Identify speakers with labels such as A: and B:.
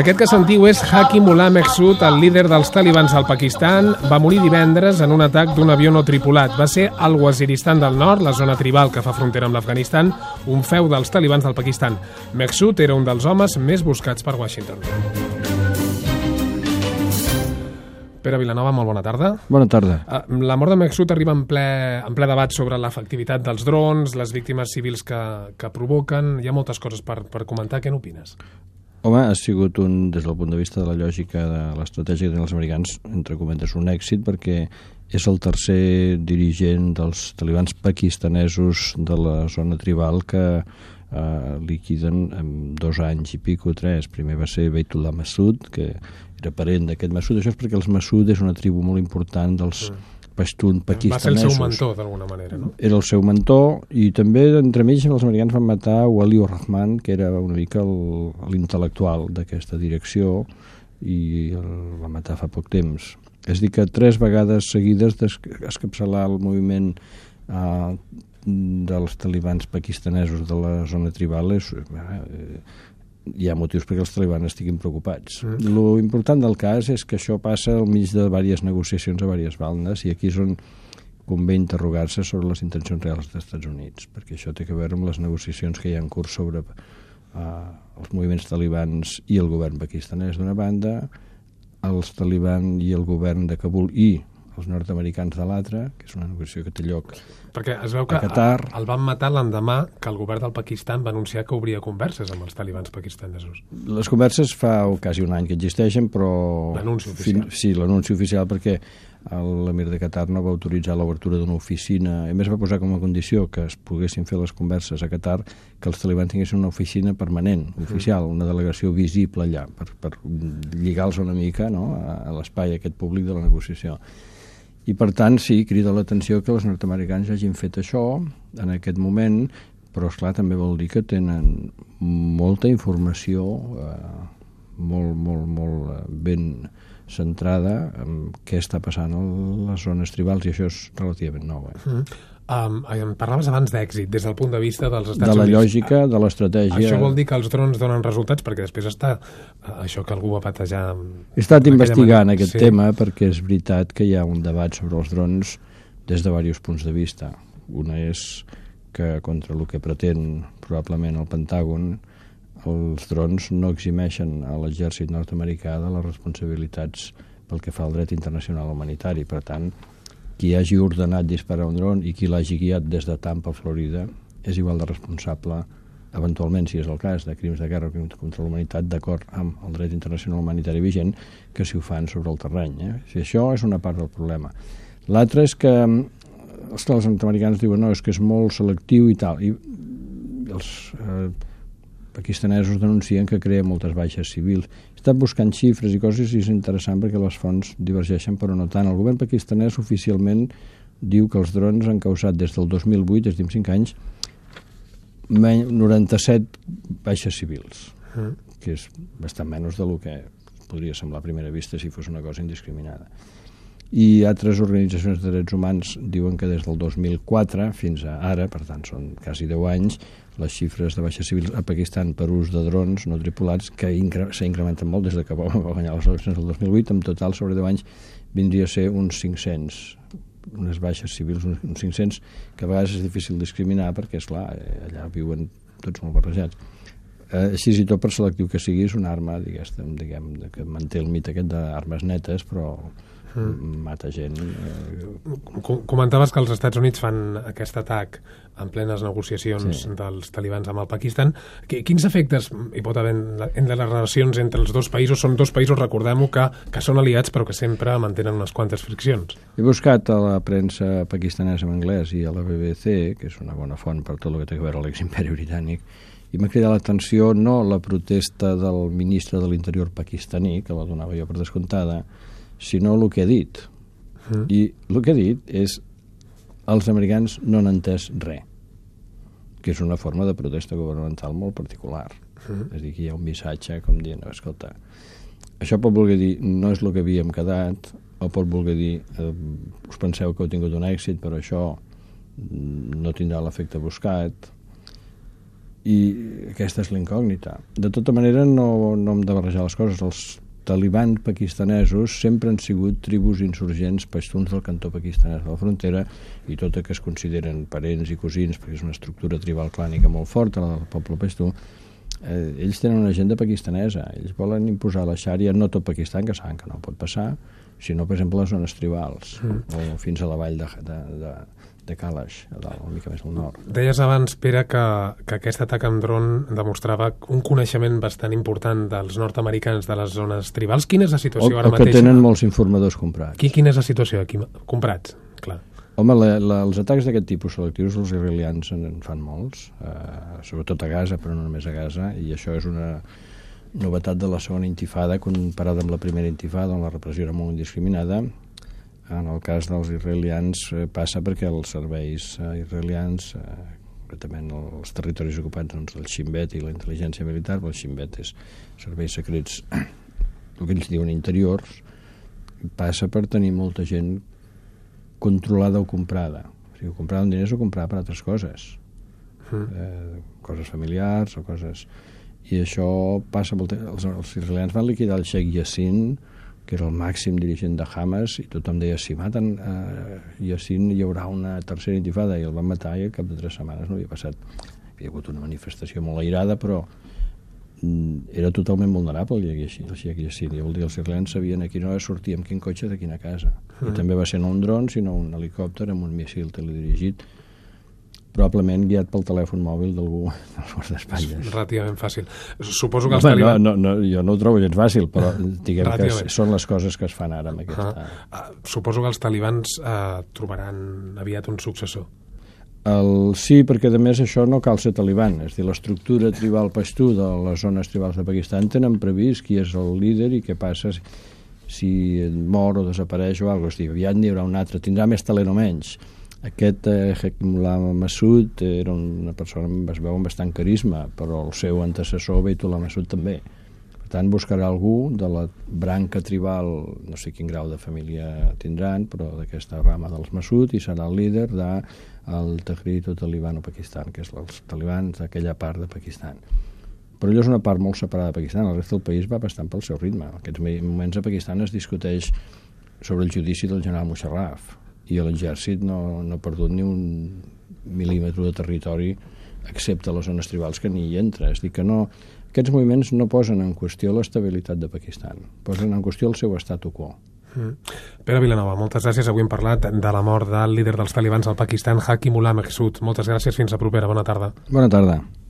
A: Aquest que sentiu és Haki Mullah Mehsud, el líder dels talibans al Pakistan. Va morir divendres en un atac d'un avió no tripulat. Va ser al Waziristan del Nord, la zona tribal que fa frontera amb l'Afganistan, un feu dels talibans del Pakistan. Mehsud era un dels homes més buscats per Washington. Pere Vilanova, molt bona tarda.
B: Bona tarda.
A: Eh, La mort de Mehsud arriba en ple, en ple debat sobre l'efectivitat dels drons, les víctimes civils que, que provoquen. Hi ha moltes coses per, per comentar. Què n'opines?
B: Home, ha sigut un, des del punt de vista de la lògica de l'estratègia que tenen els americans, entre cometes, un èxit perquè és el tercer dirigent dels talibans pakistanesos de la zona tribal que eh, liquiden en dos anys i pico, tres. Primer va ser Beitullah Massoud, que era parent d'aquest Massoud. Això és perquè els Massoud és una tribu molt important dels mm. Pashtun
A: Va ser el
B: pakistanesos.
A: seu mentor, d'alguna manera, no?
B: era el seu mentor i també entremig els americans van matar Wali Rahman que era una mica el- l'intel·lectual d'aquesta direcció i el va matar fa poc temps és dir que tres vegades seguides d'escapçalar el moviment eh, dels talibans pakistanesos de la zona tribal és, eh, hi ha motius perquè els talibans estiguin preocupats. Mm. Lo important del cas és que això passa al mig de diverses negociacions a diverses bandes i aquí és on convé interrogar-se sobre les intencions reals dels Estats Units, perquè això té a veure amb les negociacions que hi ha en curs sobre uh, els moviments talibans i el govern pakistanès d'una banda, els taliban i el govern de Kabul i els nord-americans de l'altra, que és una negociació que té lloc
A: Perquè es veu que
B: A Qatar.
A: el van matar l'endemà que el govern del Pakistan va anunciar que obria converses amb els talibans pakistanesos.
B: Les converses fa quasi un any que existeixen, però...
A: L'anunci oficial.
B: sí, l'anunci oficial, perquè l'emir de Qatar no va autoritzar l'obertura d'una oficina. A més, va posar com a condició que es poguessin fer les converses a Qatar que els talibans tinguessin una oficina permanent, oficial, una delegació visible allà, per, per lligar-los una mica no, a, a l'espai aquest públic de la negociació. I, per tant, sí, crida l'atenció que els nord-americans hagin fet això en aquest moment, però, esclar, també vol dir que tenen molta informació eh, molt, molt, molt eh, ben centrada en què està passant a les zones tribals i això és relativament nou. Eh?
A: Mm. Um, em parlaves abans d'èxit, des del punt de vista dels Estats
B: De la
A: Units.
B: lògica, de l'estratègia...
A: Això vol dir que els drons donen resultats, perquè després està eh, això que algú va patejar...
B: He estat investigant
A: manera.
B: aquest
A: Sí.
B: tema perquè és veritat que hi ha un debat sobre els drons des de diversos punts de vista. Una és que contra el que pretén probablement el Pentàgon els drons no eximeixen a l'exèrcit nord-americà de les responsabilitats pel que fa al dret internacional humanitari. Per tant, qui hagi ordenat disparar un dron i qui l'hagi guiat des de Tampa, Florida, és igual de responsable eventualment, si és el cas, de crims de guerra o crims contra la humanitat, d'acord amb el dret internacional humanitari vigent, que si ho fan sobre el terreny. Eh? Si això és una part del problema. L'altre és que els nord-americans diuen no, és que és molt selectiu i tal, i els eh, pakistanesos denuncien que crea moltes baixes civils. He estat buscant xifres i coses i és interessant perquè les fonts divergeixen, però no tant. El govern pakistanès oficialment diu que els drons han causat des del 2008, és a dir, 5 anys, men- 97 baixes civils,
A: Mm.
B: que és bastant menys del que podria semblar a primera vista si fos una cosa indiscriminada. I altres organitzacions de drets humans diuen que des del 2004 fins a ara, per tant són quasi 10 anys, les xifres de baixes civils a Pakistan per ús de drons no tripulats que incre s'ha incrementat molt des de que va guanyar les eleccions del 2008, en total sobre 10 anys vindria a ser uns 500 unes baixes civils, uns uns 500 que a vegades és difícil discriminar perquè, és clar, allà viuen tots molt barrejats. Eh, així i tot per selectiu que sigui és una arma diguem, diguem, que manté el mite aquest d'armes netes però mm. mata gent eh,
A: Com- Comentaves que els Estats Units fan aquest atac en plenes negociacions
B: Sí.
A: dels talibans amb el Pakistan. Qui- Quins efectes hi pot haver en les relacions entre els dos països? Són dos països, recordem-ho, que, que són aliats però que sempre mantenen unes quantes friccions.
B: He buscat a la premsa pakistanesa en anglès i a la BBC, que és una bona font per tot el que té a veure amb l'eximperi britànic, i m'ha cridat l'atenció no la protesta del ministre de l'Interior pakistaní, que la donava jo per descomptada, sinó el que ha dit.
A: Mm.
B: I el que ha dit és els americans no han entès res, que és una forma de protesta governamental molt particular.
A: Mm.
B: És a dir, que hi ha un missatge com dient, escolta, això pot voler dir no és el que havíem quedat, o pot voler dir eh, us penseu que heu tingut un èxit, però això mm, no tindrà l'efecte buscat. i aquesta és l'incògnita. De tota manera, no, no hem de barrejar les coses. Els talibans pakistanesos sempre han sigut tribus insurgents pastuns del cantó pakistanès de la frontera i tot que es consideren parents i cosins, perquè és una estructura tribal clànica molt forta, la del poble pastú, eh, ells tenen una agenda pakistanesa. Ells volen imposar la xària, no tot Pakistan, que saben que no pot passar, sinó, per exemple, les zones tribals, mm. o fins a la vall de, de, de, de Kalash, a dalt, una mica més al nord.
A: Deies abans, Pere, que, que aquest atac amb dron demostrava un coneixement bastant important dels nord-americans de les zones tribals. Quina és la situació
B: o,
A: ara
B: o
A: mateix?
B: que tenen molts informadors comprats.
A: Qui, quina és la situació aquí? Comprats, clar.
B: Home, la, la, els atacs d'aquest tipus selectius els israelians en, en fan molts, eh, sobretot a Gaza, però no només a Gaza, i això és una novetat de la segona intifada comparada amb la primera intifada, on la repressió era molt indiscriminada, en el cas dels israelians eh, passa perquè els serveis eh, israelians, eh, concretament els territoris ocupats, doncs el Ximbet i la intel·ligència militar, però el Ximbet és serveis secrets, el que ells diuen interiors, passa per tenir molta gent controlada o comprada. O sigui, comprada amb diners o comprada per altres coses. Mm. Eh, coses familiars o coses... I això passa molt... Els, els israelians van liquidar el Sheikh Yassin, que era el màxim dirigent de Hamas, i tothom deia, si maten eh, Yassin hi haurà una tercera intifada, i el van matar i al cap de tres setmanes no havia passat. Hi havia hagut una manifestació molt airada, però era totalment vulnerable el Sheikh Yassin, i vol dir, els israelians sabien a quina hora sortia amb quin cotxe de quina casa. Mm. I també va ser no un dron, sinó un helicòpter amb un missil teledirigit probablement guiat pel telèfon mòbil d'algú dels guardaespatlles.
A: Relativament fàcil. Suposo que els
B: Home,
A: talibans...
B: no, no, no, jo no ho trobo gens fàcil, però diguem que són les coses que es fan ara amb aquesta...
A: Uh, uh, suposo que els talibans uh, trobaran aviat un successor.
B: El, sí, perquè a més això no cal ser taliban, és dir, l'estructura tribal pastú de les zones tribals de Pakistan tenen previst qui és el líder i què passa si, si mor o desapareix o alguna cosa. És dir, aviat n'hi haurà un altre, tindrà més talent o menys aquest eh, Hekimullah Massoud era una persona, es veu, amb bastant carisma, però el seu antecessor, Beitullah Massoud, també. Per tant, buscarà algú de la branca tribal, no sé quin grau de família tindran, però d'aquesta rama dels Massoud, i serà el líder del Tahrir Talibano Pakistan, que és els talibans d'aquella part de Pakistan. Però allò és una part molt separada de Pakistan, el resta del país va bastant pel seu ritme. En aquests moments a Pakistan es discuteix sobre el judici del general Musharraf, i l'exèrcit no, no ha perdut ni un mil·límetre de territori excepte les zones tribals que ni hi entra. És dir, que no, aquests moviments no posen en qüestió l'estabilitat de Pakistan, posen en qüestió el seu statu quo. Mm.
A: Pere Vilanova, moltes gràcies. Avui hem parlat de la mort del líder dels talibans al Pakistan, Hakim Ullah Mahsud. Moltes gràcies, fins a propera. Bona tarda.
B: Bona tarda.